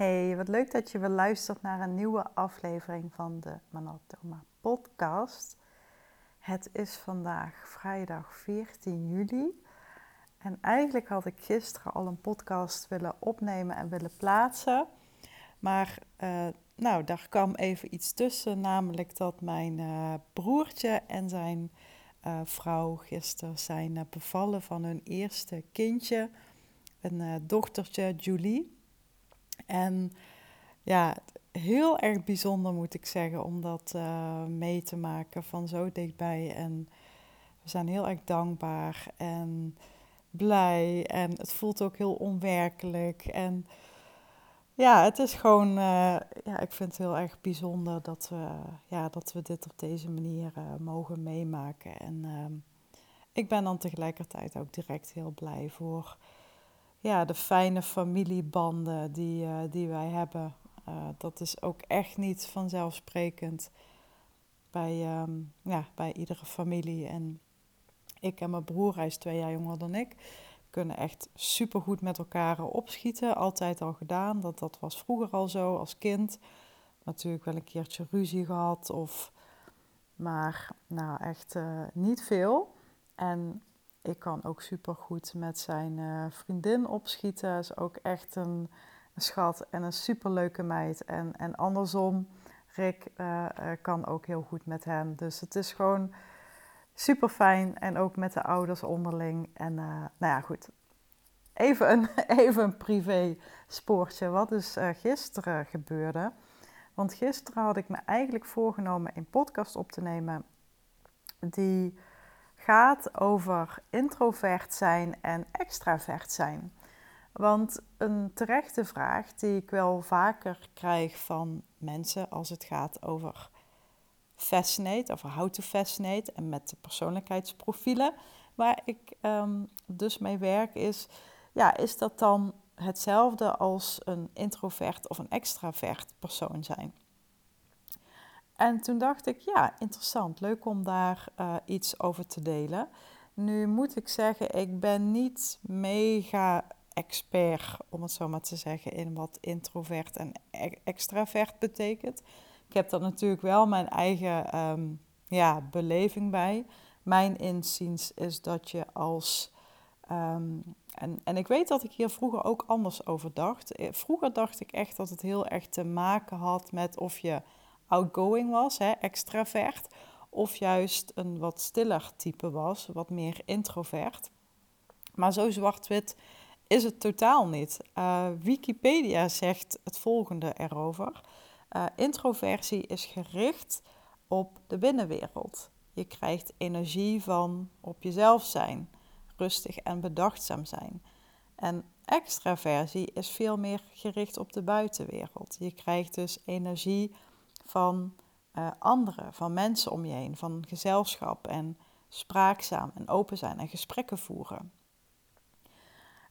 Hey, wat leuk dat je weer luistert naar een nieuwe aflevering van de Manatoma podcast. Het is vandaag vrijdag 14 juli. En eigenlijk had ik gisteren al een podcast willen opnemen en willen plaatsen. Maar uh, nou, daar kwam even iets tussen, namelijk dat mijn uh, broertje en zijn uh, vrouw gisteren zijn bevallen van hun eerste kindje, een dochtertje Julie. En ja, heel erg bijzonder moet ik zeggen om dat uh, mee te maken van zo dichtbij. En we zijn heel erg dankbaar en blij. En het voelt ook heel onwerkelijk. En ja, het is gewoon, uh, ja, ik vind het heel erg bijzonder dat we, ja, dat we dit op deze manier uh, mogen meemaken. En ehm, ik ben dan tegelijkertijd ook direct heel blij voor ja, de fijne familiebanden die, uh, die wij hebben. Uh, dat is ook echt niet vanzelfsprekend bij, um, ja, bij iedere familie. En ik en mijn broer, hij is twee jaar jonger dan ik, kunnen echt supergoed met elkaar opschieten. Altijd al gedaan. Dat, dat was vroeger al zo als kind. Natuurlijk wel een keertje ruzie gehad. Of, maar nou echt uh, niet veel. En ik kan ook super goed met zijn uh, vriendin opschieten. Is ook echt een, een, schat en een superleuke meid. En, en andersom, Rick uh, kan ook heel goed met hem. Dus het is gewoon super fijn. En ook met de ouders onderling. En nou ja, goed. Even een, even een privé spoortje. Wat dus gisteren gebeurde. Want gisteren had ik me eigenlijk voorgenomen een podcast op te nemen. Die gaat over introvert zijn en extravert zijn. Want een terechte vraag die ik wel vaker krijg van mensen als het gaat over fascinate, over how to fascinate en met de persoonlijkheidsprofielen waar ik um, dus mee werk, is: ja, is dat dan hetzelfde als een introvert of een extravert persoon zijn? En toen dacht ik, ja, interessant, leuk om daar uh, iets over te delen. Nu moet ik zeggen, ik ben niet mega expert, om het zo maar te zeggen, in wat introvert en e extravert betekent. Ik heb daar natuurlijk wel mijn eigen um, ja, beleving bij. Mijn inziens is dat je als. Um, en, en ik weet dat ik hier vroeger ook anders over dacht. Eh, vroeger dacht ik echt dat het heel erg te maken had met of je outgoing was, hè, extravert, of juist een wat stiller type was, wat meer introvert. Maar zo zwart-wit is het totaal niet. Uh, Wikipedia zegt het volgende erover. Uh, introversie is gericht op de binnenwereld. Je krijgt energie van op jezelf zijn, rustig en bedachtzaam zijn. En extraversie is veel meer gericht op de buitenwereld. Je krijgt dus energie van uh, anderen, van mensen om je heen, van gezelschap en spraakzaam en open zijn en gesprekken voeren.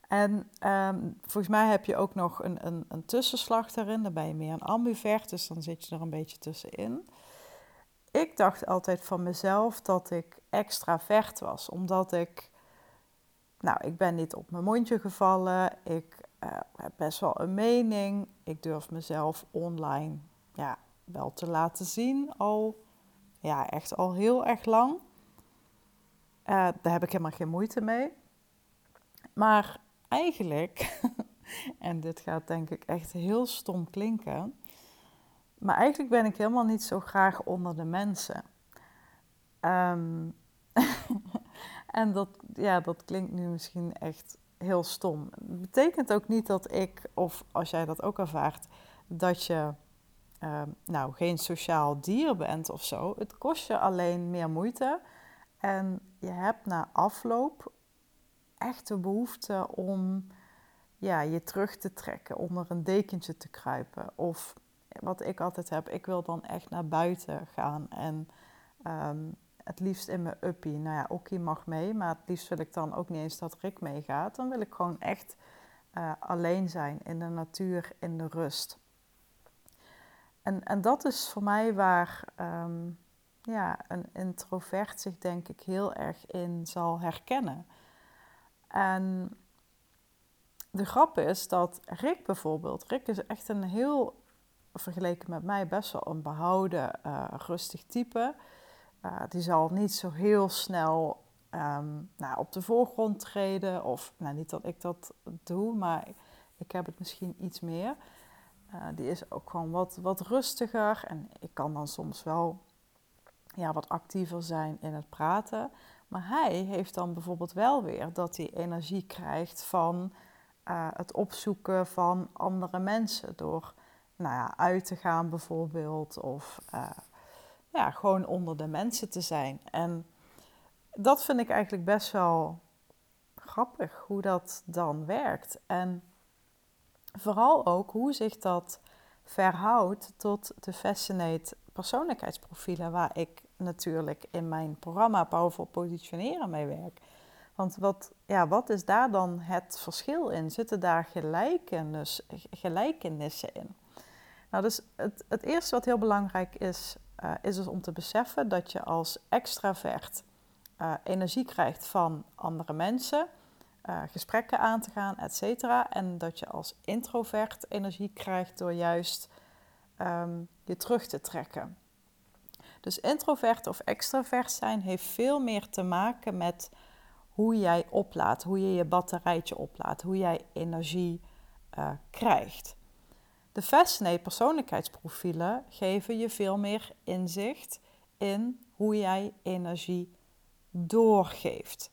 En um, volgens mij heb je ook nog een, een, een, tussenslag daarin. Dan ben je meer een ambivert, dus dan zit je er een beetje tussenin. Ik dacht altijd van mezelf dat ik extravert was, omdat ik, nou, ik ben niet op mijn mondje gevallen. Ik uh, heb best wel een mening. Ik durf mezelf online ja, wel te laten zien al, ja, echt al heel erg lang. Uh, daar heb ik helemaal geen moeite mee. Maar eigenlijk, en dit gaat denk ik echt heel stom klinken, maar eigenlijk ben ik helemaal niet zo graag onder de mensen. Um, en dat, ja, dat klinkt nu misschien echt heel stom. Het betekent ook niet dat ik, of als jij dat ook ervaart, dat je uh, nou, geen sociaal dier bent of zo. Het kost je alleen meer moeite. En je hebt na afloop echt de behoefte om ja, je terug te trekken, onder een dekentje te kruipen. Of wat ik altijd heb, ik wil dan echt naar buiten gaan en um, het liefst in mijn uppie. Nou ja, Okkie mag mee, maar het liefst wil ik dan ook niet eens dat Rick meegaat. Dan wil ik gewoon echt uh, alleen zijn in de natuur, in de rust. En, en dat is voor mij waar um, ja, een introvert zich denk ik heel erg in zal herkennen. En de grap is dat Rick bijvoorbeeld, Rick is echt een heel, vergeleken met mij, best wel een behouden, uh, rustig type. Uh, die zal niet zo heel snel um, nou, op de voorgrond treden. Of, nou niet dat ik dat doe, maar ik heb het misschien iets meer. Uh, die is ook gewoon wat, wat rustiger. En ik kan dan soms wel ja, wat actiever zijn in het praten. Maar hij heeft dan bijvoorbeeld wel weer dat hij energie krijgt van uh, het opzoeken van andere mensen. Door nou ja, uit te gaan bijvoorbeeld. Of uh, ja, gewoon onder de mensen te zijn. En dat vind ik eigenlijk best wel grappig hoe dat dan werkt. En vooral ook hoe zich dat verhoudt tot de Fascinate persoonlijkheidsprofielen, waar ik natuurlijk in mijn programma Powerful Positioneren mee werk. Want wat, ja, wat is daar dan het verschil in? Zitten daar gelijkenis, gelijkenissen in? Nou, dus het, het eerste wat heel belangrijk is, uh, is dus om te beseffen dat je als extravert uh, energie krijgt van andere mensen, uh, gesprekken aan te gaan, et cetera. En dat je als introvert energie krijgt door juist um, je terug te trekken. Dus introvert of extravert zijn heeft veel meer te maken met hoe jij oplaadt, hoe je je batterijtje oplaadt, hoe jij energie uh, krijgt. De Fascinate persoonlijkheidsprofielen geven je veel meer inzicht in hoe jij energie doorgeeft.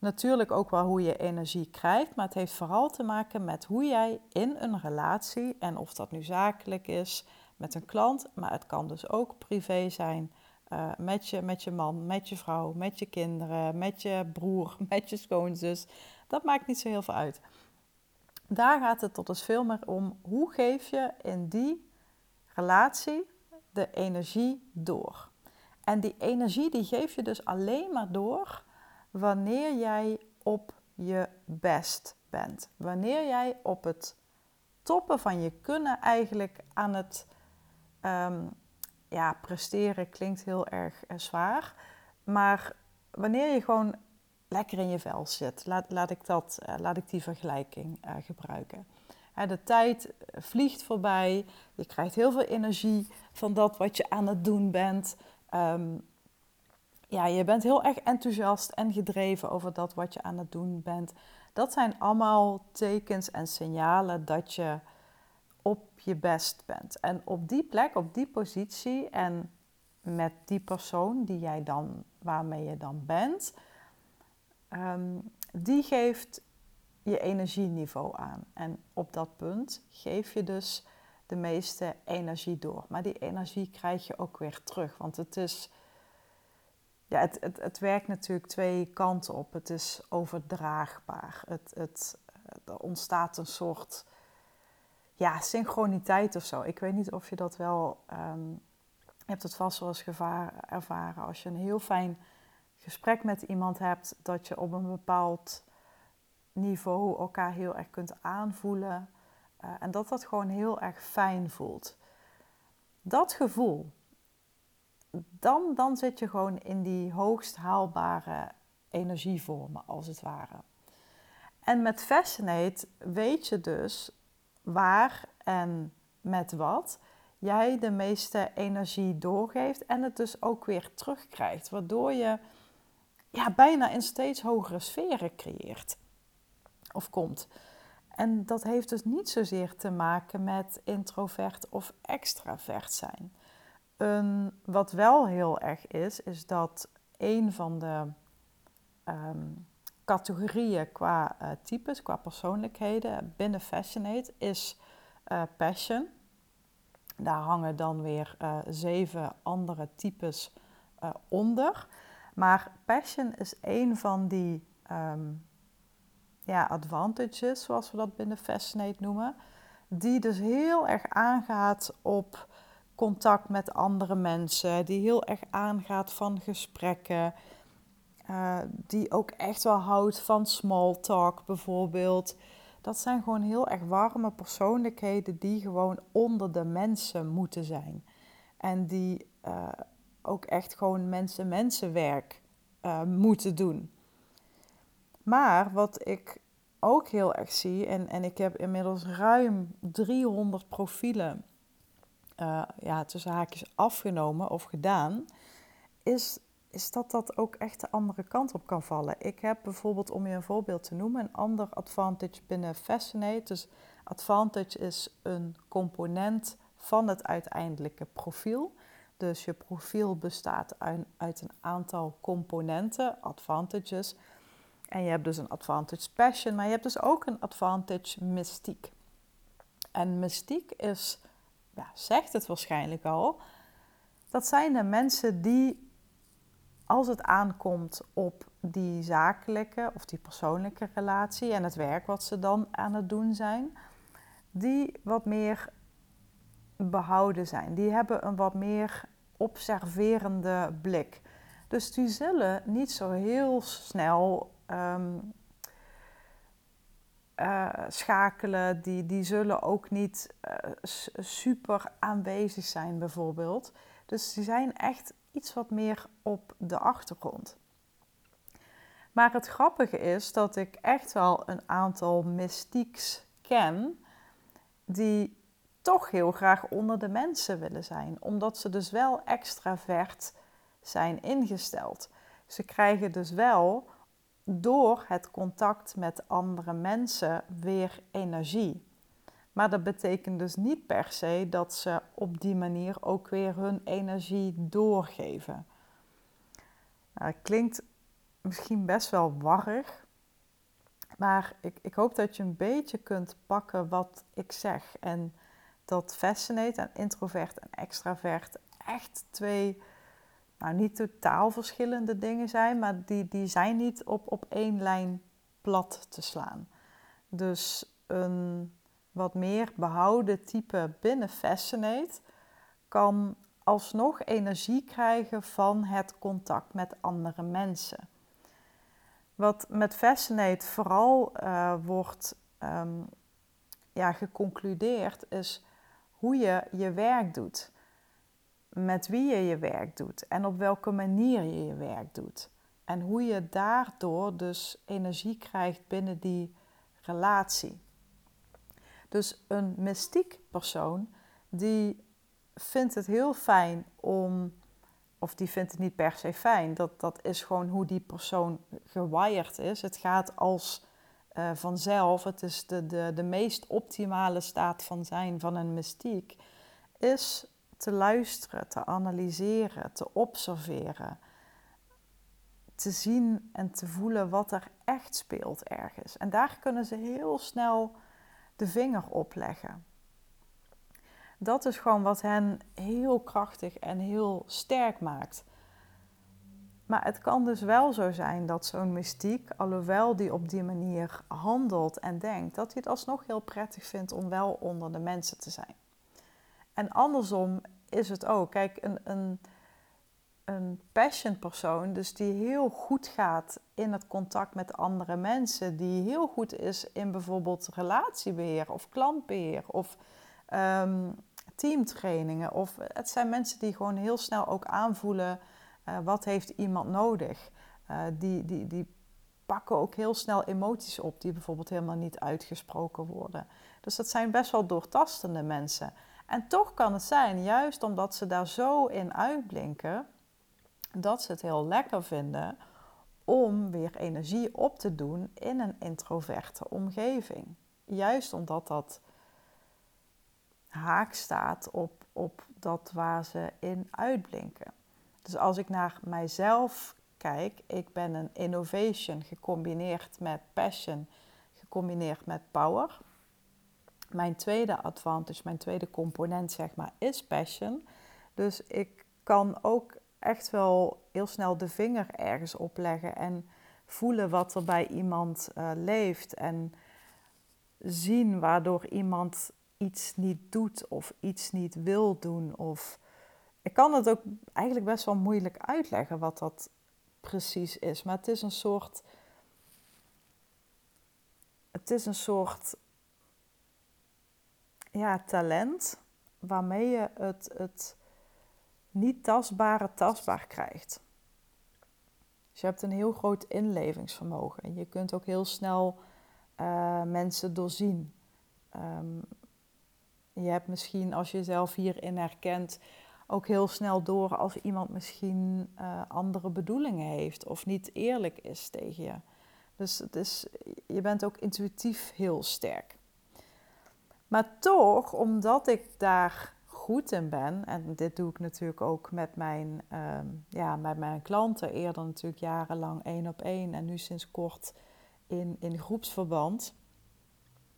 Natuurlijk ook wel hoe je energie krijgt, maar het heeft vooral te maken met hoe jij in een relatie, en of dat nu zakelijk is met een klant, maar het kan dus ook privé zijn, uh, met, je, met je man, met je vrouw, met je kinderen, met je broer, met je schoonzus. Dat maakt niet zo heel veel uit. Daar gaat het tot dus veel meer om hoe geef je in die relatie de energie door. En die energie die geef je dus alleen maar door wanneer jij op je best bent. Wanneer jij op het toppen van je kunnen eigenlijk aan het um, ja, presteren klinkt heel erg uh, zwaar. Maar wanneer je gewoon lekker in je vel zit, laat, laat, ik, dat, uh, laat ik die vergelijking uh, gebruiken. de tijd vliegt voorbij, je krijgt heel veel energie van dat wat je aan het doen bent. Um, ja, je bent heel erg enthousiast en gedreven over dat wat je aan het doen bent. Dat zijn allemaal tekens en signalen dat je op je best bent. En op die plek, op die positie en met die persoon die jij dan, waarmee je dan bent, um, die geeft je energieniveau aan. En op dat punt geef je dus de meeste energie door. Maar die energie krijg je ook weer terug, want het is ja, het, het, het werkt natuurlijk twee kanten op. Het is overdraagbaar. Het, het, er ontstaat een soort ja, synchroniteit of zo. Ik weet niet of je dat wel. Um, je hebt het vast wel eens gevaar, ervaren als je een heel fijn gesprek met iemand hebt, dat je op een bepaald niveau elkaar heel erg kunt aanvoelen. Uh, en dat dat gewoon heel erg fijn voelt. Dat gevoel, dan, dan zit je gewoon in die hoogst haalbare energievormen, als het ware. En met Fascinate weet je dus waar en met wat jij de meeste energie doorgeeft en het dus ook weer terugkrijgt, waardoor je ja, bijna in steeds hogere sferen creëert of komt. En dat heeft dus niet zozeer te maken met introvert of extravert zijn. Wat wel heel erg is, is dat een van de um, categorieën qua uh, types, qua persoonlijkheden binnen Fascinate is uh, passion. Daar hangen dan weer uh, zeven andere types onder. Maar passion is een van die um, ja, advantages, zoals we dat binnen Fascinate noemen, die dus heel erg aangaat op contact met andere mensen, die heel erg aangaat van gesprekken, uh, die ook echt wel houdt van small talk bijvoorbeeld. Dat zijn gewoon heel erg warme persoonlijkheden die gewoon onder de mensen moeten zijn. En die uh, ook echt gewoon mensen-mensenwerk uh, moeten doen. Maar wat ik ook heel erg zie, en, en ik heb inmiddels ruim 300 profielen, uh, ja, tussen haakjes afgenomen of gedaan, is, is dat dat ook echt de andere kant op kan vallen. Ik heb bijvoorbeeld, om je een voorbeeld te noemen, een ander advantage binnen Fascinate. Dus advantage is een component van het uiteindelijke profiel. Dus je profiel bestaat uit een aantal componenten, advantages. En je hebt dus een advantage passion, maar je hebt dus ook een advantage mystiek. En mystiek is, zegt het waarschijnlijk al, dat zijn de mensen die, als het aankomt op die zakelijke of die persoonlijke relatie en het werk wat ze dan aan het doen zijn, die wat meer behouden zijn. Die hebben een wat meer observerende blik. Dus die zullen niet zo heel snel ehm, eh, schakelen. Die, die zullen ook niet uh, super aanwezig zijn, bijvoorbeeld. Dus die zijn echt iets wat meer op de achtergrond. Maar het grappige is dat ik echt wel een aantal mystieks ken die toch heel graag onder de mensen willen zijn, omdat ze dus wel extravert zijn ingesteld. Ze krijgen dus wel door het contact met andere mensen weer energie. Maar dat betekent dus niet per se dat ze op die manier ook weer hun energie doorgeven. Nou, klinkt misschien best wel warrig, maar ik, ik hoop dat je een beetje kunt pakken wat ik zeg. En dat fascinate en introvert en extravert echt twee, nou niet totaal verschillende dingen zijn, maar die, die zijn niet op, op één lijn plat te slaan. Dus een wat meer behouden type binnen fascinate kan alsnog energie krijgen van het contact met andere mensen. Wat met Fascinate vooral uh, wordt um, ja, geconcludeerd is hoe je je werk doet. Met wie je je werk doet en op welke manier je je werk doet. En hoe je daardoor dus energie krijgt binnen die relatie. Dus een mystiek persoon die vindt het heel fijn om, of die vindt het niet per se fijn, dat, dat is gewoon hoe die persoon gewired is. Het gaat als uh, vanzelf, het is de, de, de meest optimale staat van zijn van een mystiek, is te luisteren, te analyseren, te observeren, te zien en te voelen wat er echt speelt ergens. En daar kunnen ze heel snel de vinger op leggen. Dat is gewoon wat hen heel krachtig en heel sterk maakt. Maar het kan dus wel zo zijn dat zo'n mystiek, alhoewel die op die manier handelt en denkt, dat hij het alsnog heel prettig vindt om wel onder de mensen te zijn. En andersom is het ook. Kijk, een, een, een passion persoon, dus die heel goed gaat in het contact met andere mensen, die heel goed is in bijvoorbeeld relatiebeheer of klantbeheer of um, teamtrainingen. Of het zijn mensen die gewoon heel snel ook aanvoelen uh, wat heeft iemand nodig. Uh, die, die, die pakken ook heel snel emoties op die bijvoorbeeld helemaal niet uitgesproken worden. Dus dat zijn best wel doortastende mensen. En toch kan het zijn, juist omdat ze daar zo in uitblinken, dat ze het heel lekker vinden om weer energie op te doen in een introverte omgeving. Juist omdat dat haak staat op, op dat waar ze in uitblinken. Dus als ik naar mijzelf kijk, ik ben een innovation gecombineerd met passion, gecombineerd met power. Mijn tweede advantage, mijn tweede component zeg maar, is passion. Dus ik kan ook echt wel heel snel de vinger ergens opleggen en voelen wat er bij iemand uh, leeft. En zien waardoor iemand iets niet doet of iets niet wil doen. Of ik kan het ook eigenlijk best wel moeilijk uitleggen wat dat precies is. Maar het is een soort. Het is een soort. Ja, talent waarmee je het, het niet tastbare tastbaar krijgt. Dus je hebt een heel groot inlevingsvermogen. Je kunt ook heel snel uh, mensen doorzien. Ehm, je hebt misschien, als je jezelf hierin herkent, ook heel snel door als iemand misschien uh, andere bedoelingen heeft of niet eerlijk is tegen je. Dus is, je bent ook intuïtief heel sterk. Maar toch, omdat ik daar goed in ben, en dit doe ik natuurlijk ook met mijn, uh, ja, met mijn klanten, eerder natuurlijk jarenlang één op één en nu sinds kort in, in groepsverband,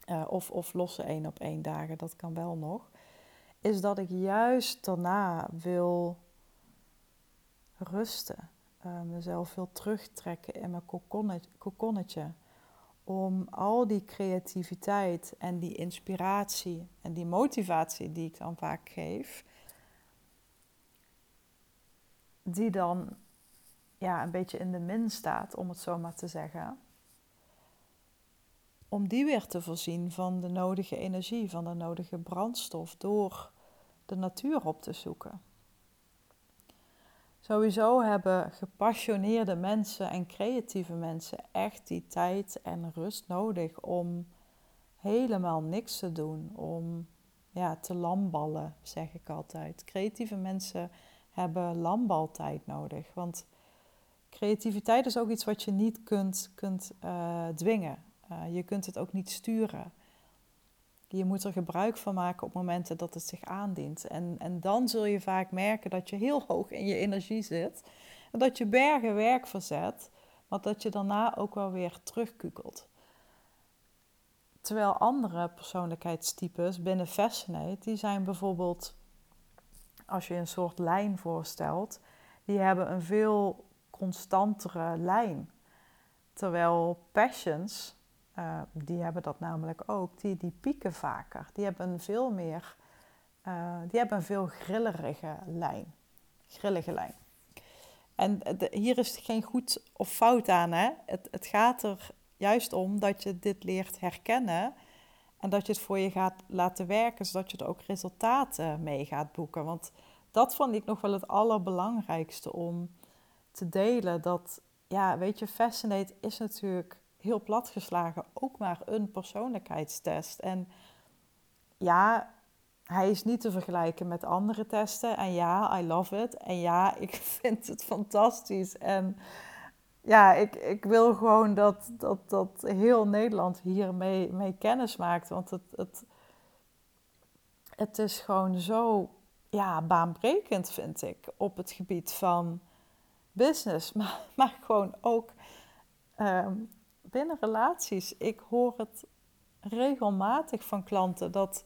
uh, of, of losse één op één dagen, dat kan wel nog, is dat ik juist daarna wil rusten, uh, mezelf wil terugtrekken in mijn kokonnetje om al die creativiteit en die inspiratie en die motivatie die ik dan vaak geef, die dan ja, een beetje in de min staat, om het zo maar te zeggen, om die weer te voorzien van de nodige energie, van de nodige brandstof door de natuur op te zoeken. Sowieso hebben gepassioneerde mensen en creatieve mensen echt die tijd en rust nodig om helemaal niks te doen, om ja, te lamballen, zeg ik altijd. Creatieve mensen hebben lambaltijd nodig, want creativiteit is ook iets wat je niet kunt, kunt uh, dwingen. Uh, je kunt het ook niet sturen. Je moet er gebruik van maken op momenten dat het zich aandient. En, en dan zul je vaak merken dat je heel hoog in je energie zit. En dat je bergen werk verzet, maar dat je daarna ook wel weer terugkukelt. Terwijl andere persoonlijkheidstypes binnen Fascinate, die zijn bijvoorbeeld, als je een soort lijn voorstelt, die hebben een veel constantere lijn. Terwijl passions, uh, die hebben dat namelijk ook, die, die pieken vaker. Die hebben een veel meer, uh, die hebben een veel grillerige lijn. Grillige lijn. En hier is geen goed of fout aan. Hè? Het, het gaat er juist om dat je dit leert herkennen. En dat je het voor je gaat laten werken, zodat je er ook resultaten mee gaat boeken. Want dat vond ik nog wel het allerbelangrijkste om te delen. Dat, ja, weet je, Fascinate is natuurlijk heel platgeslagen ook maar een persoonlijkheidstest. En ja, hij is niet te vergelijken met andere testen. En ja, I love it. En ja, ik vind het fantastisch. En ja, ik, ik wil gewoon dat, dat, dat heel Nederland hiermee mee kennis maakt. Want het, het, het is gewoon zo ja, baanbrekend, vind ik, op het gebied van business. Maar, maar gewoon ook um, binnen relaties, ik hoor het regelmatig van klanten dat,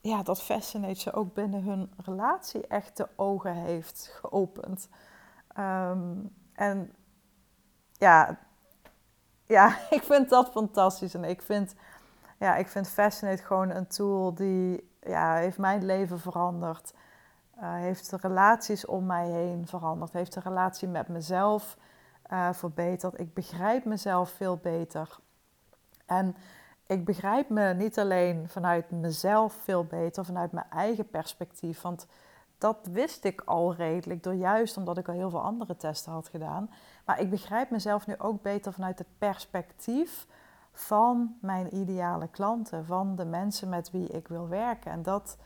ja, dat Fascinate ze ook binnen hun relatie echt de ogen heeft geopend. Ehm, en ja, ja, ik vind dat fantastisch. En ik vind, ja, ik vind Fascinate gewoon een tool die ja, heeft mijn leven veranderd. Uh, heeft de relaties om mij heen veranderd. Heeft de relatie met mezelf uh, verbeterd. Ik begrijp mezelf veel beter. En ik begrijp me niet alleen vanuit mezelf veel beter, vanuit mijn eigen perspectief. Want dat wist ik al redelijk, door juist omdat ik al heel veel andere testen had gedaan. Maar ik begrijp mezelf nu ook beter vanuit het perspectief van mijn ideale klanten, van de mensen met wie ik wil werken. En dat,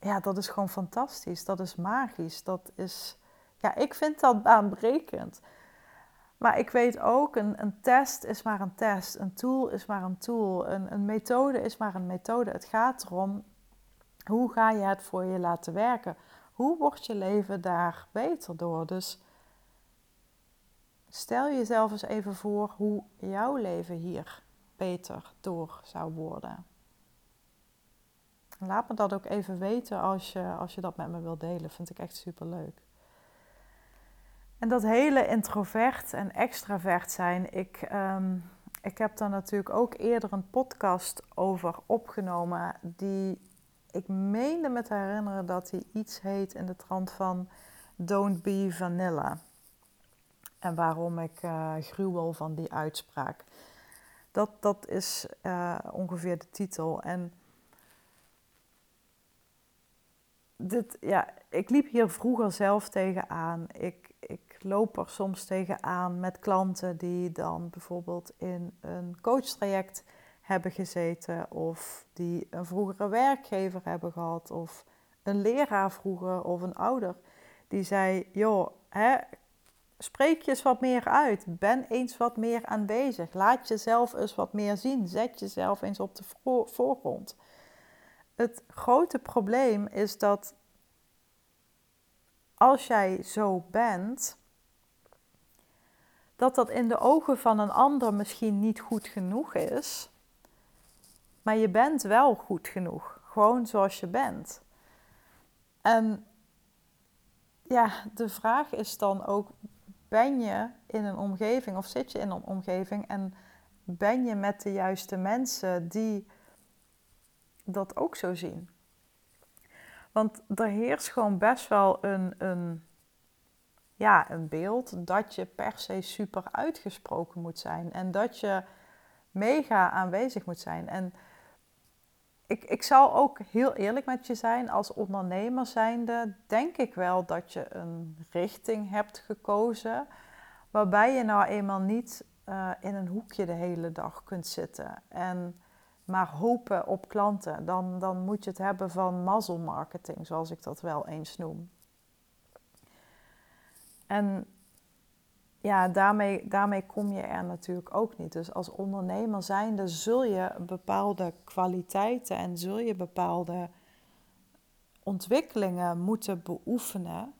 ja, dat is gewoon fantastisch. Dat is magisch. Dat is ja, ik vind dat baanbrekend. Maar ik weet ook, een, een test is maar een test. Een tool is maar een tool. Een, een methode is maar een methode. Het gaat erom, hoe ga je het voor je laten werken? Hoe wordt je leven daar beter door? Dus stel jezelf eens even voor hoe jouw leven hier beter door zou worden. Laat me dat ook even weten als je, als je dat met me wilt delen. Vind ik echt super leuk. En dat hele introvert en extravert zijn, ik, um, ik heb daar natuurlijk ook eerder een podcast over opgenomen. Die ik meende me te herinneren dat hij iets heet in de trant van Don't Be Vanilla. En waarom ik uh, gruwel van die uitspraak. Dat, dat is uh, ongeveer de titel. En dit, ja, ik liep hier vroeger zelf tegenaan. Ik, ik loop er soms tegenaan met klanten die dan bijvoorbeeld in een coachtraject hebben gezeten of die een vroegere werkgever hebben gehad of een leraar vroeger of een ouder die zei: joh, hè, spreek je eens wat meer uit, ben eens wat meer aanwezig, laat jezelf eens wat meer zien, zet jezelf eens op de voorgrond. Het grote probleem is dat als jij zo bent, dat dat in de ogen van een ander misschien niet goed genoeg is, maar je bent wel goed genoeg, gewoon zoals je bent. En ja, de vraag is dan ook: ben je in een omgeving of zit je in een omgeving en ben je met de juiste mensen die dat ook zo zien? Want er heerst gewoon best wel een, een, ja, een beeld dat je per se super uitgesproken moet zijn en dat je mega aanwezig moet zijn. En ik, ik zal ook heel eerlijk met je zijn, als ondernemer zijnde, denk ik wel dat je een richting hebt gekozen waarbij je nou eenmaal niet uh, in een hoekje de hele dag kunt zitten en maar hopen op klanten. Dan, dan moet je het hebben van muzzle marketing, zoals ik dat wel eens noem. En ja, daarmee, daarmee kom je er natuurlijk ook niet. Dus als ondernemer zijnde zul je bepaalde kwaliteiten en zul je bepaalde ontwikkelingen moeten beoefenen,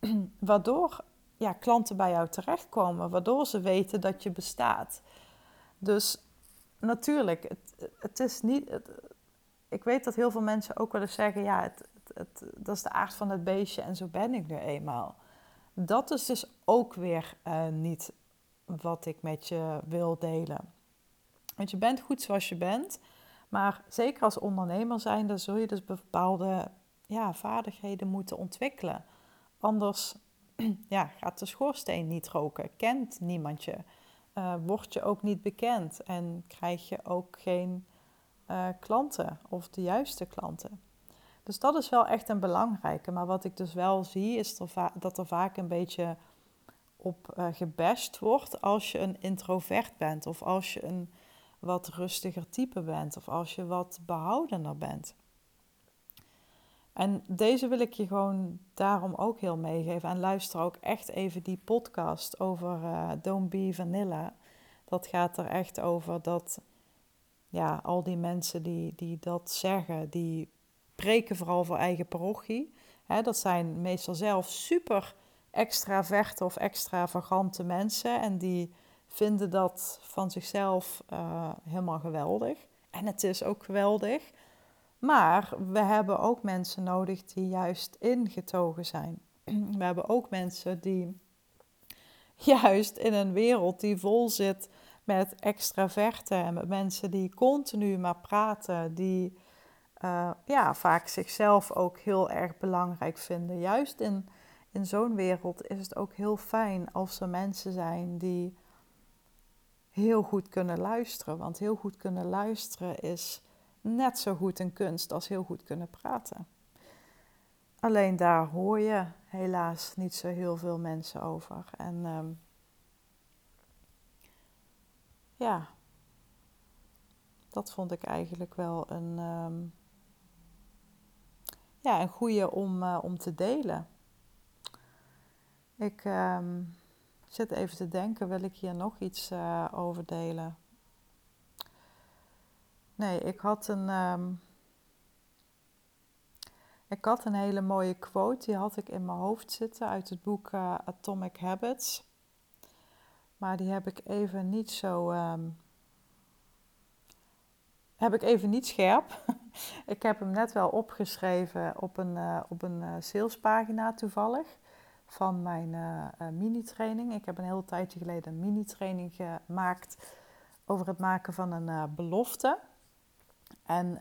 waardoor ja, klanten bij jou terechtkomen, waardoor ze weten dat je bestaat. Dus natuurlijk, het, het is niet. ik weet dat heel veel mensen ook wel eens zeggen: ja, het, het, dat is de aard van het beestje en zo ben ik nu eenmaal. Dat is dus ook weer uh, niet wat ik met je wil delen. Want je bent goed zoals je bent, maar zeker als ondernemer zijn, dan zul je dus bepaalde ja, vaardigheden moeten ontwikkelen. Anders ja, gaat de schoorsteen niet roken, kent niemand je, uh, word je ook niet bekend en krijg je ook geen uh, klanten of de juiste klanten. Dus dat is wel echt een belangrijke. Maar wat ik dus wel zie, is dat er vaak een beetje op uh, gebashed wordt als je een introvert bent. Of als je een wat rustiger type bent. Of als je wat behoudener bent. En deze wil ik je gewoon daarom ook heel meegeven. En luister ook echt even die podcast over uh, Don't Be Vanilla. Dat gaat er echt over dat ja, al die mensen die, die dat zeggen, die spreken vooral voor eigen parochie. dat zijn meestal zelf super extraverte of extravagante mensen. En die vinden dat van zichzelf uh, helemaal geweldig. En het is ook geweldig. Maar we hebben ook mensen nodig die juist ingetogen zijn. We hebben ook mensen die juist in een wereld die vol zit met extraverten en met mensen die continu maar praten, die uh, ja, vaak zichzelf ook heel erg belangrijk vinden. Juist in, in zo'n wereld is het ook heel fijn als er mensen zijn die heel goed kunnen luisteren. Want heel goed kunnen luisteren is net zo goed een kunst als heel goed kunnen praten. Alleen daar hoor je helaas niet zo heel veel mensen over. En um, ja, dat vond ik eigenlijk wel een. Um, ja, een goede om, uh, om te delen. Ik um, zit even te denken, wil ik hier nog iets uh, over delen? Nee, ik had een. Um, ik had een hele mooie quote, die had ik in mijn hoofd zitten uit het boek uh, Atomic Habits. Maar die heb ik even niet zo. Um, heb ik even niet scherp. ik heb hem net wel opgeschreven op een, uh, op een uh, salespagina toevallig van mijn uh, mini-training. Ik heb een hele tijdje geleden een mini-training gemaakt over het maken van een belofte. En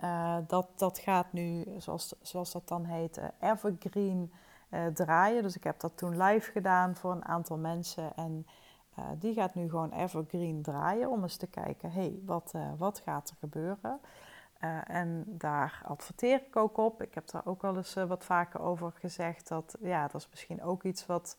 dat, dat gaat nu, zoals, zoals dat dan heet, evergreen draaien. Dus ik heb dat toen live gedaan voor een aantal mensen. En uh, die gaat nu gewoon evergreen draaien om eens te kijken, hé, hey, wat, uh, wat gaat er gebeuren? Uh, en daar adverteer ik ook op. Ik heb daar ook wel eens wat vaker over gezegd dat, ja, dat is misschien ook iets wat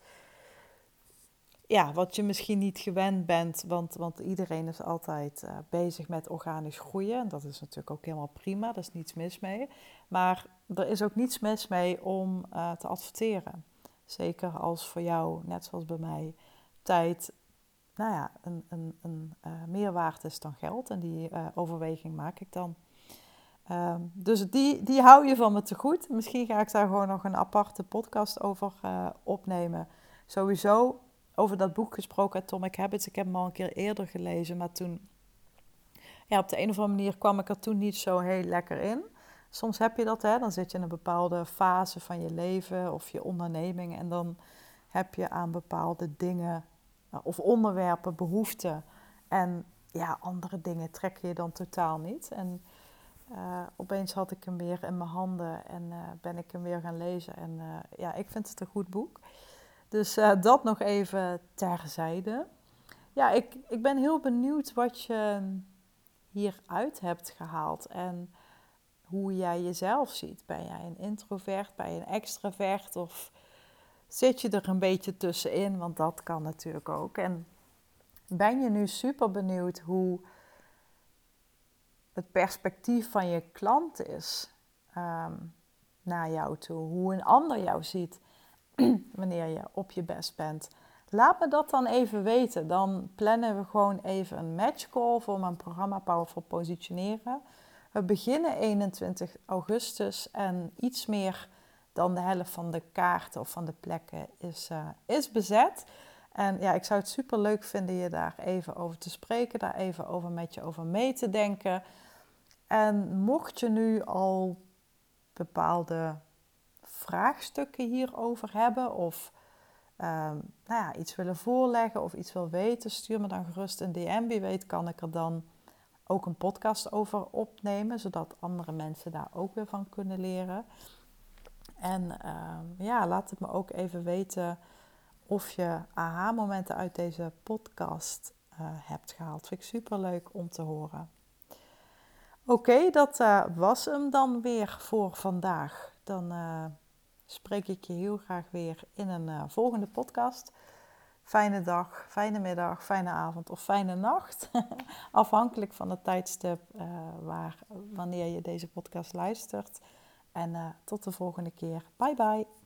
ja, wat je misschien niet gewend bent, want, want iedereen is altijd bezig met organisch groeien. En dat is natuurlijk ook helemaal prima, daar is niets mis mee. Maar er is ook niets mis mee om te adverteren. Zeker als voor jou, net zoals bij mij, tijd nou ja, een, een, een uh, meerwaarde is dan geld. En die overweging maak ik dan. Ehm, dus die, die hou je van me te goed. Misschien ga ik daar gewoon nog een aparte podcast over opnemen. Sowieso over dat boek gesproken, Atomic Habits. Ik heb hem al een keer eerder gelezen, maar toen... Ja, op de een of andere manier kwam ik er toen niet zo heel lekker in. Soms heb je dat, hè. Dan zit je in een bepaalde fase van je leven of je onderneming... en dan heb je aan bepaalde dingen eh, of onderwerpen behoefte. En ja, andere dingen trek je dan totaal niet. En uh, opeens had ik hem weer in mijn handen en uh, ben ik hem weer gaan lezen. En uh, ja, ik vind het een goed boek. Dus dat nog even terzijde. Ja, ik, ik ben heel benieuwd wat je hieruit hebt gehaald en hoe jij jezelf ziet. Ben jij een introvert, ben je een extravert of zit je er een beetje tussenin? Want dat kan natuurlijk ook. En ben je nu super benieuwd hoe het perspectief van je klant is um, naar jou toe, hoe een ander jou ziet? wanneer je op je best bent. Laat me dat dan even weten. Dan plannen we gewoon even een match call voor mijn programma Powerful Positioneren. We beginnen 21 augustus en iets meer dan de helft van de kaarten of van de plekken is, uh, is bezet. En ja, ik zou het super leuk vinden je daar even over te spreken, daar even over met je over mee te denken. En mocht je nu al bepaalde vraagstukken hierover hebben of um, nou ja, iets willen voorleggen of iets wil weten, stuur me dan gerust een DM. Wie weet kan ik er dan ook een podcast over opnemen, zodat andere mensen daar ook weer van kunnen leren. En uh, ja, laat het me ook even weten of je aha-momenten uit deze podcast uh, hebt gehaald. Vind ik super leuk om te horen. Oké, dat uh, was hem dan weer voor vandaag. Dan uh, spreek ik je heel graag weer in een volgende podcast. Fijne dag, fijne middag, fijne avond of fijne nacht. Afhankelijk van het tijdstip waar, wanneer je deze podcast luistert. En uh, tot de volgende keer. Bye bye.